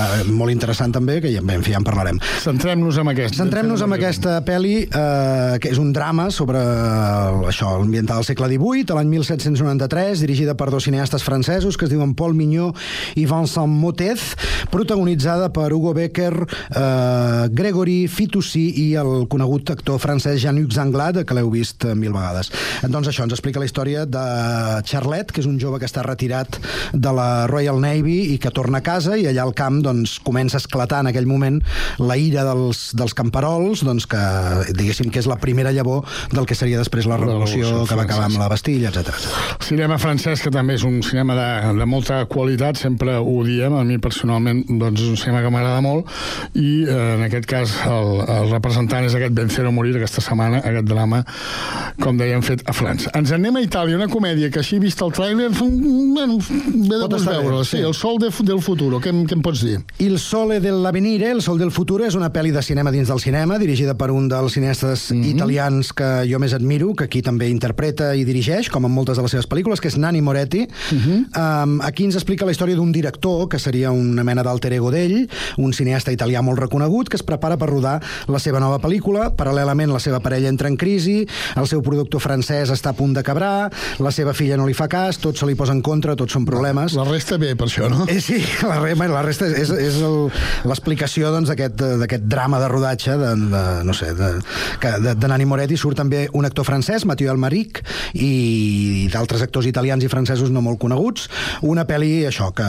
eh, molt interessant també, que ja, bé, en fi, ja en parlarem. Centrem-nos en aquesta. Centrem-nos en aquesta pel·li, eh, que és un drama sobre eh, això, l'ambiental del segle XVIII, a l'any 1793, dirigida per dos cineastes francesos que es diuen Paul Mignot i Vincent Motez, protagonitzada per Hugo Becker, eh, Gregory Fitoussi i el conegut actor francès Jean-Luc Zanglade, que l'heu vist mil vegades. Doncs això, ens explica la història de Charlotte, que és un jove que està retirat de la Royal Navy i que torna a casa i allà al camp doncs, comença a esclatar en aquell moment la ira dels, dels camperols, doncs, que diguéssim que és la primera llavor del que seria després la revolució, Revolució que va acabar amb la Bastilla, etc. Cinema francès, que també és un cinema de, de molta qualitat, sempre ho diem, a mi personalment doncs, és un cinema que m'agrada molt, i eh, en aquest cas el, el representant és aquest Vencer o morir aquesta setmana, aquest drama, com dèiem, fet a França. Ens anem a Itàlia, una comèdia que així vist el tràiler, bueno, ve de veure sí, sí. El sol de, del futuro, què, em- què em pots dir? Il Sole dell'Avenire, El Sol del Futuro, és una pel·li de cinema dins del cinema, dirigida per un dels cineastes Mhm. italians que jo més admiro, que aquí també interpreta i dirigeix, com en moltes de les seves pel·lícules, que és Nanni Moretti. Mhm. um, aquí ens explica la història d'un director, que seria una mena d'alter ego d'ell, un cineasta italià molt reconegut, que es prepara per rodar la seva nova pel·lícula. Paral·lelament, la seva parella entra en crisi, el seu productor francès està a punt de quebrar, la seva filla no li fa cas, tot se li posa en contra, tots són problemes. La resta bé, per això, no? Eh, sí, la, re, la resta és, és l'explicació doncs, d'aquest d'aquest drama de rodatge de, de, no sé, de, que de, de Nani Moretti surt també un actor francès, Mathieu Almaric i d'altres actors italians i francesos no molt coneguts una pel·li, això, que...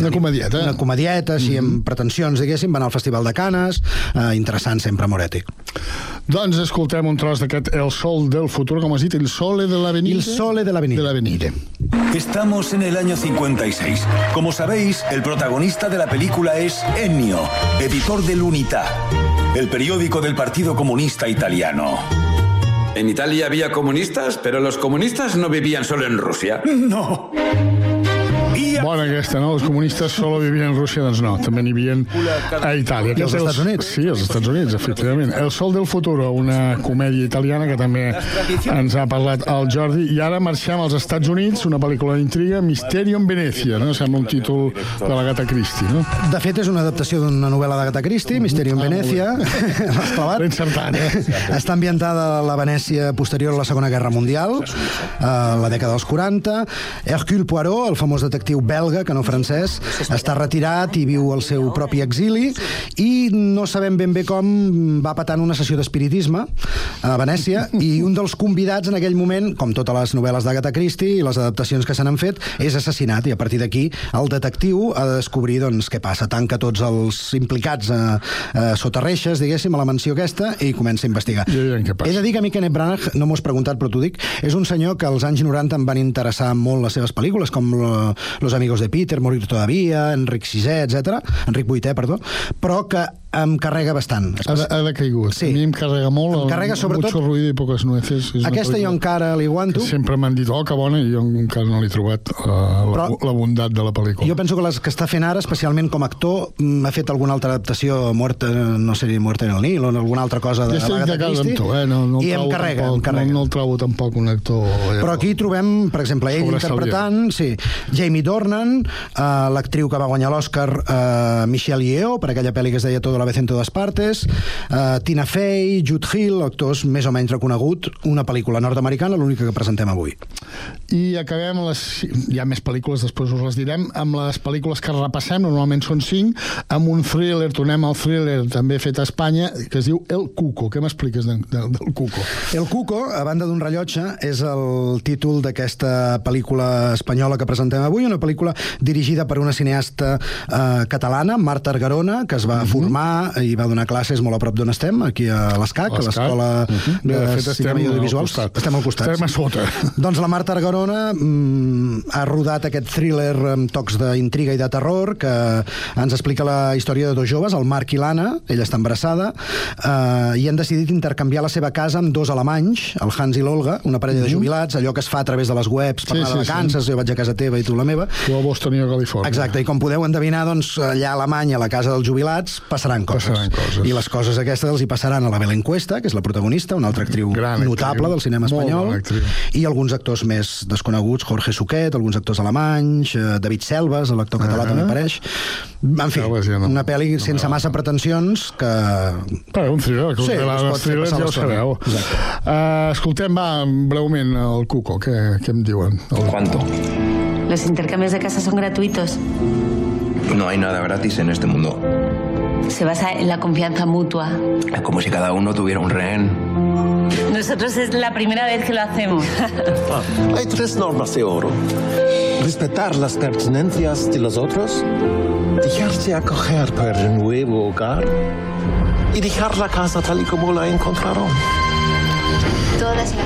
Una comedieta. Una comedieta, així, mm -hmm. amb pretensions, diguéssim, va anar al Festival de Canes, eh, interessant sempre Moretti. Doncs escoltem un tros d'aquest El sol del futur, com has dit, El sole de l'avenida. El sole de l'avenida. De l'avenida. Estamos en el año 56. Como sabéis, el protagonista de la película es Ennio, editor del Unità, el periódico del Partido Comunista Italiano. En Italia había comunistas, pero los comunistas no vivían solo en Rusia. No. Bona aquesta, no? Els comunistes solo vivien en Rússia, doncs no, també n'hi havia a Itàlia. I als és- Estats Units. Sí, als Estats Units, efectivament. El sol del futuro, una comèdia italiana que també ens ha parlat el Jordi. I ara marxem als Estats Units, una pel·lícula d'intriga, Misterio en Venècia, no? Sembla un títol de la Gata Christie, no? De fet, és una adaptació d'una novel·la d'Agatha Christie, Misteri en Ah, molt Venècia. L'has clavat? Ben eh? Està ambientada a la Venècia posterior a la Segona Guerra Mundial, a la dècada dels 40. Hercule Poirot, el famós detectiu belga, que no francès, està retirat i viu el seu propi exili i no sabem ben bé com va patant una sessió d'espiritisme a Venècia i un dels convidats en aquell moment, com totes les novel·les d'Agatha Christie i les adaptacions que se n'han fet, és assassinat i a partir d'aquí el detectiu ha de descobrir doncs, què passa. Tanca tots els implicats a, a sota reixes, diguéssim, a la mansió aquesta i comença a investigar. I aviam què passa. He de dir que a mi Kenneth Branagh, no m'ho has preguntat però t'ho dic, és un senyor que als anys 90 em van interessar molt les seves pel·lícules, com lo, Los amigos de Peter, Morir todavía, Enric VI, etc. Enric VIII, perdó, però que em carrega bastant. Ha, de, ha decaigut. Sí. A mi em carrega molt. Em carrega el, sobretot- Mucho ruido i poques nueces. És Aquesta jo encara li aguanto. que Sempre m'han dit, oh, que bona, i jo encara no l'he trobat uh, la, Però- la bondat de la pel·lícula. Jo penso que les que està fent ara, especialment com a actor, mm, ha fet alguna altra adaptació, Muerte, no sé, Muerte en el Nil o alguna altra cosa de Ja d'acord amb Christie, tu, eh? No, no i em carrega, tampoc, em carrega. No, no el trobo tampoc un actor... Eh, Però aquí trobem, per exemple, ell interpretant sí, Jamie Dornan, uh, l'actriu que va guanyar l'Oscar uh, Michelle Yeoh, per aquella pel·li que es deia Todo a la vez en todas partes, uh, Tina Fey, Jude Hill, actors més o menys reconegut, una pel·lícula nord-americana, l'única que presentem avui. I acabem les... Hi ha més pel·lícules, després us les direm, amb les pel·lícules que repassem, normalment són cinc, amb un thriller, tornem al thriller també fet a Espanya, que es diu El Cuco. Què m'expliques de, de, del Cuco? El Cuco, a banda d'un rellotge, és el títol d'aquesta pel·lícula espanyola que presentem avui, una pel·lícula dirigida per una cineasta eh, catalana, Marta Argarona, que es va formar català i va donar classes molt a prop d'on estem, aquí a l'ESCAC, a l'Escola Uh -huh. Bé, de fet, Cinema i al Audiovisuals. costat. Estem al costat. Estem a sota. Doncs la Marta Argarona mm, ha rodat aquest thriller amb tocs d'intriga i de terror que ens explica la història de dos joves, el Marc i l'Anna, ella està embarassada, eh, i han decidit intercanviar la seva casa amb dos alemanys, el Hans i l'Olga, una parella de jubilats, allò que es fa a través de les webs per Mhm. Sí, anar de sí, sí. vacances, jo vaig a casa teva i tu la meva. Tu a Boston i a Califòrnia. Exacte, i com podeu endevinar, doncs, allà a Alemanya, a la casa dels jubilats, passaran coses. Passaran coses. I les coses aquestes els hi passaran a la Belén Cuesta, que és la protagonista, una altra actriu Gran notable actriu. del cinema espanyol, i alguns actors més desconeguts, Jorge Suquet, alguns actors alemanys, eh, David Selves, l'actor català Ah. també apareix. En fi, Selves ja no- una pel·li no sense massa pretensions que... Però un thriller, que Sí, es pot els fer thrillers passar ja ho l'estona. sabeu. Uh, escoltem, va, breument, el Cuco, què, què em diuen? El... ¿Cuánto? Los intercambios de casa son gratuitos. No hay nada gratis en este mundo. Se basa en la confianza mutua. Es como si cada uno tuviera un rehén. Nosotros es la primera vez que lo hacemos. Hay tres normas de oro. Respetar las pertenencias de los otros, dejarse acoger por el nuevo hogar y dejar la casa tal y como la encontraron.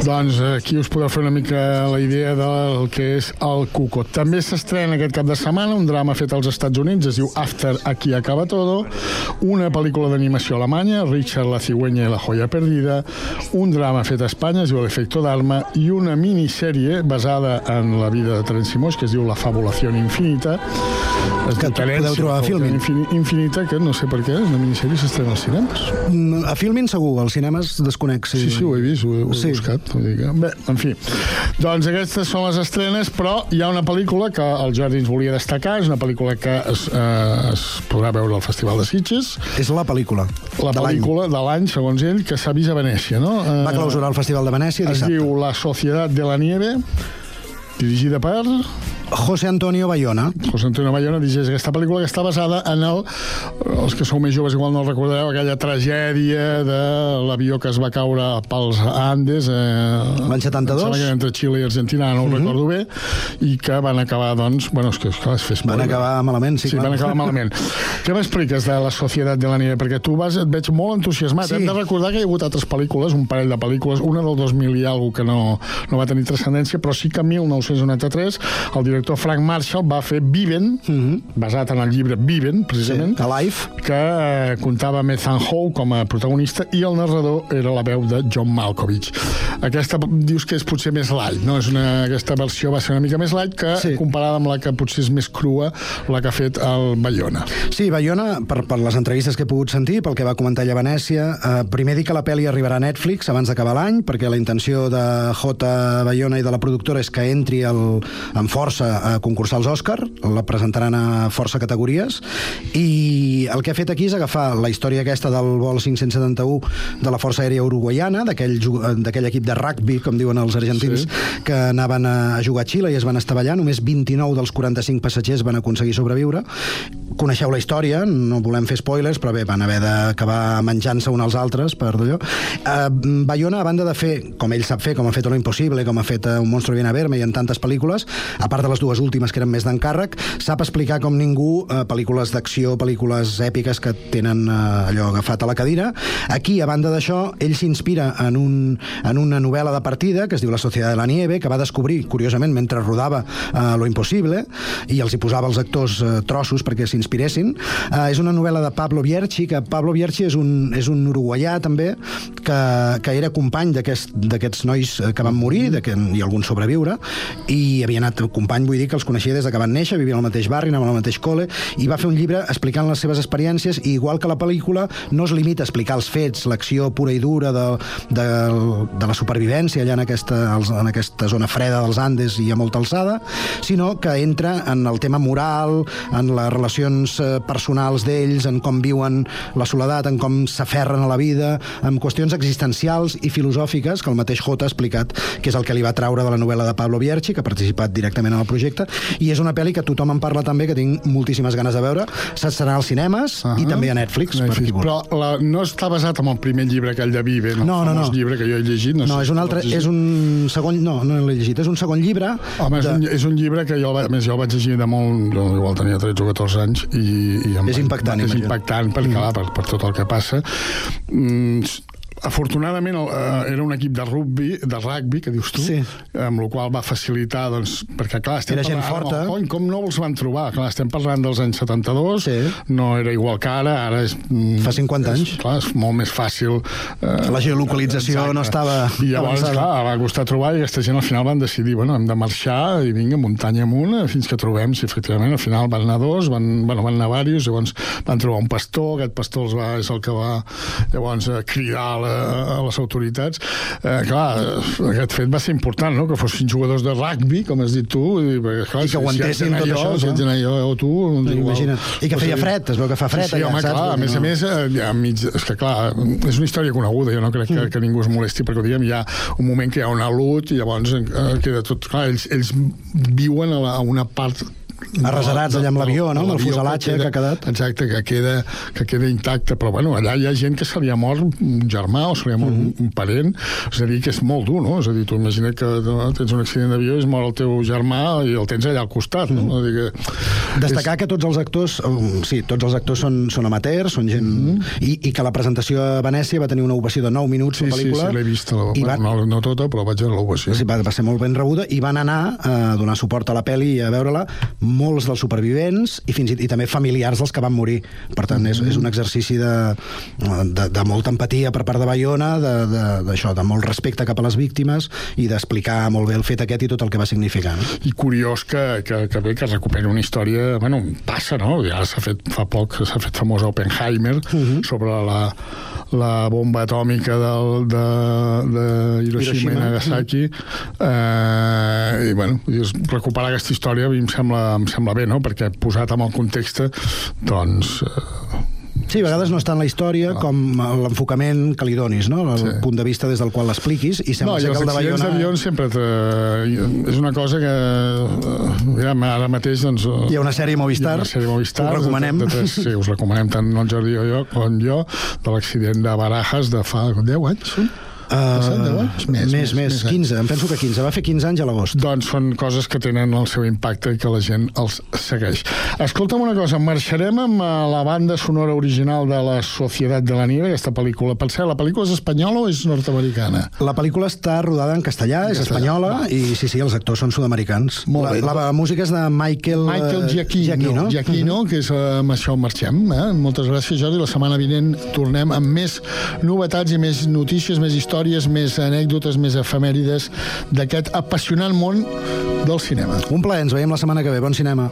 Doncs aquí us podeu fer una mica la idea del que és el Cuco. També s'estrena aquest cap de setmana un drama fet als Estats Units, es diu After Aquí acaba todo, una pel·lícula d'animació alemanya, Richard la cigüeña i la joya perdida, un drama fet a Espanya, es diu L'efecto d'arma, i una minissèrie basada en la vida de Terence Simons, que es diu La fabulació infinita, es Que diu podeu trobar a Filmin. Infin- Infinita, que no sé per què, és una minissèrie s'estrena als cinemes. Mm, A Filmin segur, als cinemes desconec. Sí, sí, ho he vist, ho he, ho he Sí. buscat. Vull dir que... Bé, en fi. Doncs aquestes són les estrenes, però hi ha una pel·lícula que el Jordi ens volia destacar, és una pel·lícula que es, eh, es podrà veure al Festival de Sitges. És la pel·lícula. La de pel·lícula de l'any, segons ell, que s'ha vist a Venècia, no? Eh, Va clausurar el Festival de Venècia Es dissabte. diu La Societat de la Nieve, dirigida per... José Antonio Bayona. José Antonio Bayona dirigeix aquesta pel·lícula que està basada en el, els que sou més joves igual no el recordareu, aquella tragèdia de l'avió que es va caure pels Andes eh, L'any 72? entre Xile i Argentina, no ho Mhm. recordo bé i que van acabar, doncs bueno, és que, que es fes Van acabar malament, sí, sí clar. van acabar malament què m'expliques de la Societat de la Nieve? perquè tu vas, et veig molt entusiasmat Sí. hem de recordar que hi ha hagut altres pel·lícules un parell de pel·lícules, una del 2000 i alguna que no, no va tenir transcendència però sí que en 1993 el director Frank Marshall va fer Viven basat en el llibre Viven, precisament sí, Alive que eh, comptava amb Ethan Hawke com a protagonista i el narrador era la veu de John Malkovich aquesta dius que és potser més light no? és una, aquesta versió va ser una mica més light que sí. comparada amb la que potser és més crua la que ha fet el Bayona Sí, Bayona, per, per les entrevistes que he pogut sentir, pel que va comentar allà a Venècia, eh, primer dir que la pel·li arribarà a Netflix abans d'acabar l'any, perquè la intenció de J. Bayona i de la productora és que entri el, amb força a concursar als Òscar, la presentaran a força categories, i el que ha fet aquí és agafar la història aquesta del vol 571 de la Força Aèria Uruguaiana, d'aquell eh, equip de rugby, com diuen els argentins, sí. que anaven a, jugar a Xile i es van estavellar, només 29 dels 45 passatgers van aconseguir sobreviure. Coneixeu la història, no volem fer spoilers, però bé, van haver d'acabar menjant-se uns als altres per d'allò. Uh, Bayona, a banda de fer, com ell sap fer, com ha fet Lo Impossible, com ha fet uh, Un monstro viene a verme i en tantes pel·lícules, a part de les dues últimes que eren més d'encàrrec, sap explicar com ningú uh, pel·lícules d'acció, pel·lícules èpiques que tenen uh, allò agafat a la cadira. Aquí, a banda d'això, ell s'inspira en, un, en una novel·la de partida que es diu La Societat de la Nieve, que va descobrir, curiosament, mentre rodava uh, Lo Impossible, i els hi posava els actors uh, trossos perquè s'inspiressin. Uh, és una novel·la de Pablo Bierchi, que Pablo Bierchi és un, és un uruguaià també, que, que era company d'aquests aquest, nois eh, que van morir, de que, i alguns sobreviure, i havia anat company, vull dir que els coneixia des de que van néixer, vivien al mateix barri, anaven al mateix col·le, i va fer un llibre explicant les seves experiències, i igual que la pel·lícula, no es limita a explicar els fets, l'acció pura i dura de, de, de la supervivència allà en aquesta, en aquesta zona freda dels Andes i a molta alçada, sinó que entra en el tema moral, en les relacions eh, personals d'ells, en com viuen la soledat, en com s'aferren a la vida, en qüestions existencials i filosòfiques que el mateix J ha explicat que és el que li va traure de la novel·la de Pablo Bierchi, que ha participat directament en el projecte, i és una pel·li que tothom en parla també, que tinc moltíssimes ganes de veure. S'estrenarà als cinemes uh -huh. i també a Netflix, per qui vulgui. Però la, no està basat en el primer llibre, aquell de Vive, no, No, no, no. llibre que jo he llegit. No, No, sé és un altre, és un segon, no, no l'he llegit, és un segon llibre. Home, és, de- un, és un llibre que jo, a més, jo el vaig llegir de molt... Jo igual tenia 13 o 14 anys i... i em És impactant, És impactant, perquè, clar, per, per tot el que passa. Mm, afortunadament el, eh, era un equip de rugby, de rugby, que dius tu, Sí. amb la qual va facilitar, doncs, perquè clar, estem Era gent parlant, forta. Ara, cony, com no els van trobar? Clar, estem parlant dels anys 72, Sí. no era igual que ara, ara és... mm, Fa 50 anys. És, clar, és molt més fàcil. Eh, La geolocalització no estava I llavors, avançada. clar, va costar trobar i aquesta gent al final van decidir, bueno, hem de marxar i vinga, muntanya amunt, eh, fins que trobem, si efectivament al final van anar dos, van, bueno, van anar diversos, llavors van trobar un pastor, aquest pastor els va, és el que va llavors eh, cridar a, la, a les autoritats. Eh, clar, aquest fet va ser important, no?, que fossin jugadors de rugby, com has dit tu, i, perquè, clar, I que aguantessin tot jo, això, Si d'anar jo o tu... igual. Imagina't. I que feia fred, es veu que fa fred Sí, sí allà, home, saps? clar, a més a no. més, eh, a mig, és que clar, és una història coneguda, jo no crec que, que ningú es molesti perquè diguem, hi ha un moment que hi ha una lut i llavors eh, queda tot clar, ells, ells viuen a, la, a una part Arrasarats allà amb l'avió, no? Amb el fuselatge que ha quedat. Exacte, que queda, que queda intacte, però bueno, allà hi ha gent que se li ha mort un germà o se li ha mort Mhm. un, un parent, és a dir, que és molt dur, no? És a dir, tu imagina't que no, tens un accident d'avió i es mor el teu germà i el tens allà al costat, no? És a dir, que Destacar que tots els actors, um, sí, tots els actors són, són amateurs, són gent... i, I que la presentació a Venècia va tenir una ovació de 9 minuts, Sí, la sí, pel·lícula. sí, l'he vist, la, i va, no, no tota, però vaig veure l'ovació. sí, va, va ser molt ben rebuda i van anar a donar suport a la pel·li i a veure-la molts dels supervivents i fins i, i també familiars dels que van morir. Per tant, és, és un exercici de, de, de molta empatia per part de Bayona, de- de- d'això, de, de molt respecte cap a les víctimes i d'explicar molt bé el fet aquest i tot el que va significar. No? i curiós que, que, que bé que es recuperi una història, bueno, passa, no? Ja s'ha fet fa poc, s'ha fet famós Oppenheimer uh -huh. sobre la, la bomba atòmica del, de, de Hiroshima, Hiroshima. i Nagasaki eh, i bueno, i es- recuperar aquesta història a mi em sembla, em sembla bé, no? Perquè posat en el context doncs eh, Sí, a vegades no està en la història com l'enfocament que li donis, no? el sí. punt de vista des del qual l'expliquis, i sembla no, i els que el de Bayona... d'avions sempre te... és una cosa que eh, ja, ara mateix doncs, Hi ha una sèrie Movistar, hi una sèrie Movistar us recomanem. De, de, de, sí, us recomanem tant el Jordi o jo, com jo de l'accident de Barajas de fa 10 anys són? Passat 10 anys? Uh, més, més, més, 15, em penso que 15. Va fer 15 anys a l'agost. Doncs són coses que tenen el seu impacte i que la gent els segueix. Escolta'm una cosa, marxarem amb eh, la banda sonora original de la Societat de la Nieve, aquesta pel·lícula. Per cert, la pel·lícula és espanyola o és nord-americana? La pel·lícula està rodada en castellà, és castellà, espanyola, va. i sí, sí, els actors són sud-americans. Molt bé. La, la música és de Michael... Michael Giacchino, Giacchino. Giacchino que és eh, amb això marxem. Eh? Moltes gràcies, Jordi. La setmana vinent tornem amb més novetats i més notícies, més històries, més anècdotes, més efemèrides d'aquest apassionant món del cinema. Un plaer, ens veiem la setmana que ve. Bon cinema.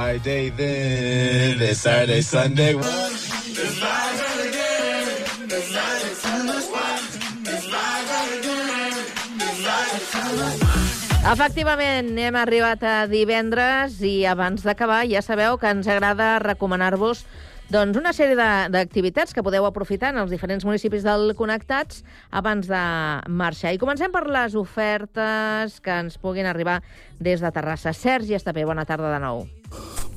Friday then, then Saturday, Sunday. Efectivament, hem arribat a divendres i abans d'acabar ja sabeu que ens agrada recomanar-vos doncs, una sèrie d'activitats que podeu aprofitar en els diferents municipis del Connectats abans de marxar. I comencem per les ofertes que ens puguin arribar des de Terrassa. Sergi Estapé, bona tarda de nou.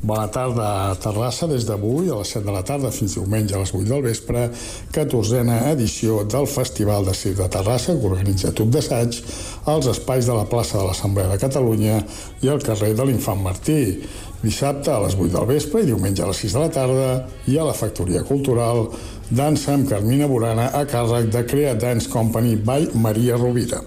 Bona tarda a Terrassa des d'avui a les 7 de la tarda fins diumenge a les 8 del vespre, 14a edició del Festival de Circ de Terrassa que organitza Tub d'Assaig als espais de la plaça de l'Assemblea de Catalunya i al carrer de l'Infant Martí. Dissabte a les 8 del vespre i diumenge a les 6 de la tarda i a la Factoria Cultural dansa amb Carmina Burana a càrrec de Crea Dance Company by Maria Rovira.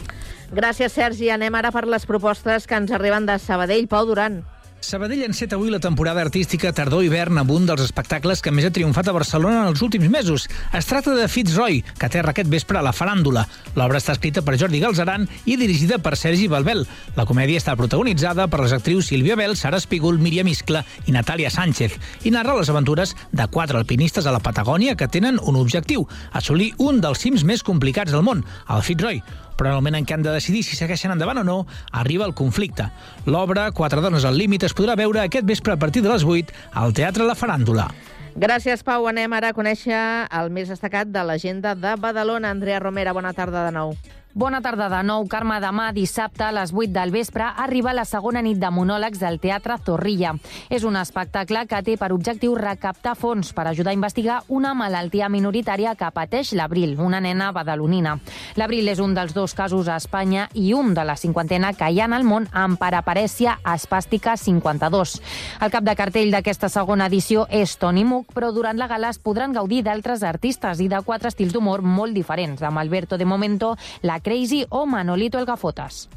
Gràcies, Sergi. Anem ara per les propostes que ens arriben de Sabadell. Pau Duran. Sabadell enceta avui la temporada artística tardor-hivern amb un dels espectacles que més ha triomfat a Barcelona en els últims mesos. Es tracta de Fitzroy, que aterra aquest vespre a la faràndula. L'obra està escrita per Jordi Galzeran i dirigida per Sergi Balbel. La comèdia està protagonitzada per les actrius Sílvia Bel, Sara Espígol, Míriam Iscla i Natàlia Sánchez i narra les aventures de quatre alpinistes a la Patagònia que tenen un objectiu, assolir un dels cims més complicats del món, el Fitzroy, però en el moment en què han de decidir si segueixen endavant o no, arriba el conflicte. L'obra, Quatre dones al límit, es podrà veure aquest vespre a partir de les 8 al Teatre La Faràndula. Gràcies, Pau. Anem ara a conèixer el més destacat de l'agenda de Badalona. Andrea Romera, bona tarda de nou. Bona tarda de nou, Carme. Demà, dissabte, a les 8 del vespre, arriba la segona nit de monòlegs del Teatre Zorrilla. És un espectacle que té per objectiu recaptar fons per ajudar a investigar una malaltia minoritària que pateix l'Abril, una nena badalonina. L'Abril és un dels dos casos a Espanya i un de la cinquantena que hi ha el món amb paraparèsia espàstica 52. El cap de cartell d'aquesta segona edició és Toni Muc, però durant la gala es podran gaudir d'altres artistes i de quatre estils d'humor molt diferents, amb Alberto de Momento, la Crazy o Manolito el Gafotas.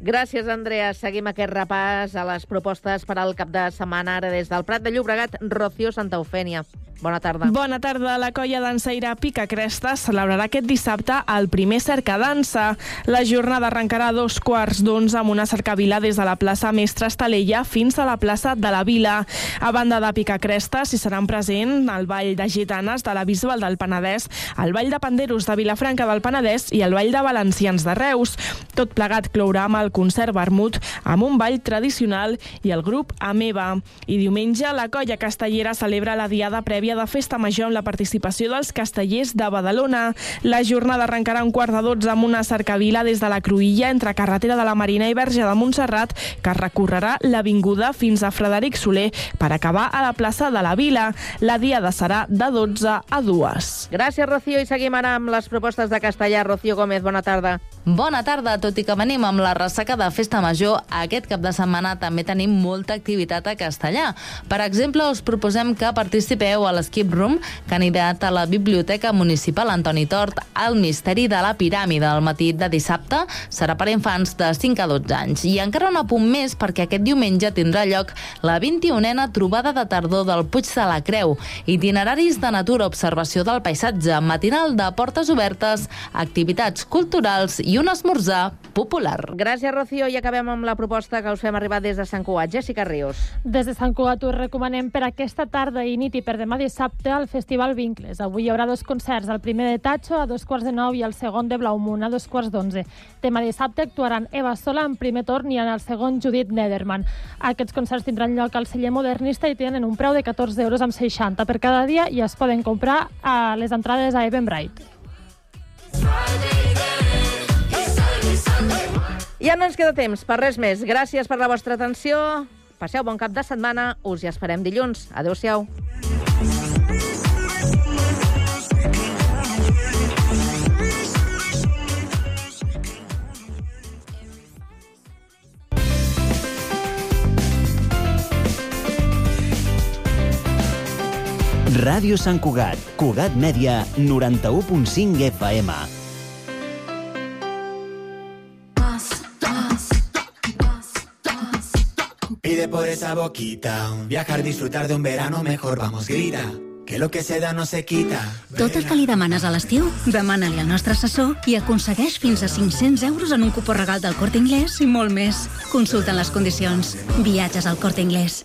Gràcies, Andrea. Seguim aquest repàs a les propostes per al cap de setmana ara des del Prat de Llobregat, Rocío Santa Eufènia. Bona tarda. Bona tarda. La colla dansaire Pica Cresta celebrarà aquest dissabte el primer cercadansa. La jornada arrencarà a dos quarts d'onze amb una cercavila des de la plaça Mestre Estalella fins a la plaça de la Vila. A banda de Pica Cresta s'hi seran present el Ball de Gitanes de la Bisbal del Penedès, el Ball de Panderos de Vilafranca del Penedès i el Ball de Valencians de Reus. Tot plegat clourà amb el concert Vermut amb un ball tradicional i el grup Ameba. I diumenge la colla castellera celebra la diada prèvia de Festa Major amb la participació dels castellers de Badalona. La jornada arrencarà un quart de dotze amb una cercavila des de la Cruïlla entre carretera de la Marina i Verge de Montserrat que recorrerà l'avinguda fins a Frederic Soler per acabar a la plaça de la Vila. La diada serà de 12 a 2. Gràcies, Rocío. I seguim ara amb les propostes de Castellà. Rocío Gómez, bona tarda. Bona tarda, tot i que venim amb la ressaca de Festa Major, aquest cap de setmana també tenim molta activitat a Castellà. Per exemple, us proposem que participeu a l'Skip Room, anirà a la Biblioteca Municipal Antoni Tort al Misteri de la Piràmide al matí de dissabte. Serà per infants de 5 a 12 anys. I encara un apunt més perquè aquest diumenge tindrà lloc la 21a trobada de tardor del Puig de la Creu, itineraris de natura, observació del paisatge, matinal de portes obertes, activitats culturals i un esmorzar popular. Gràcies, Rocío. I acabem amb la proposta que us fem arribar des de Sant Cugat. Jessica Ríos. Des de Sant Cugat us recomanem per aquesta tarda i nit i per demà dissabte al Festival Vincles. Avui hi haurà dos concerts, el primer de Tacho a dos quarts de nou i el segon de Blaumun a dos quarts d'onze. Demà dissabte actuaran Eva Sola en primer torn i en el segon Judit Nederman. Aquests concerts tindran lloc al celler modernista i tenen un preu de 14 euros amb 60 per cada dia i es poden comprar a les entrades a Eventbrite. Ja no ens queda temps per res més. Gràcies per la vostra atenció. Passeu bon cap de setmana. Us hi esperem dilluns. Adéu-siau. Ràdio Sant Cugat, Cugat Mèdia, 91.5 FM. Pide por esa boquita, viajar, disfrutar de un verano mejor, vamos, grita. Que lo que se da no se quita. Tot el que li demanes a l'estiu, demana-li al nostre assessor i aconsegueix fins a 500 euros en un cupó regal del Corte Inglés i molt més. Consulta les condicions. Viatges al Corte Inglés.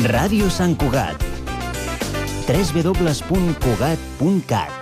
Ràdio Sant Cugat. www.cugat.cat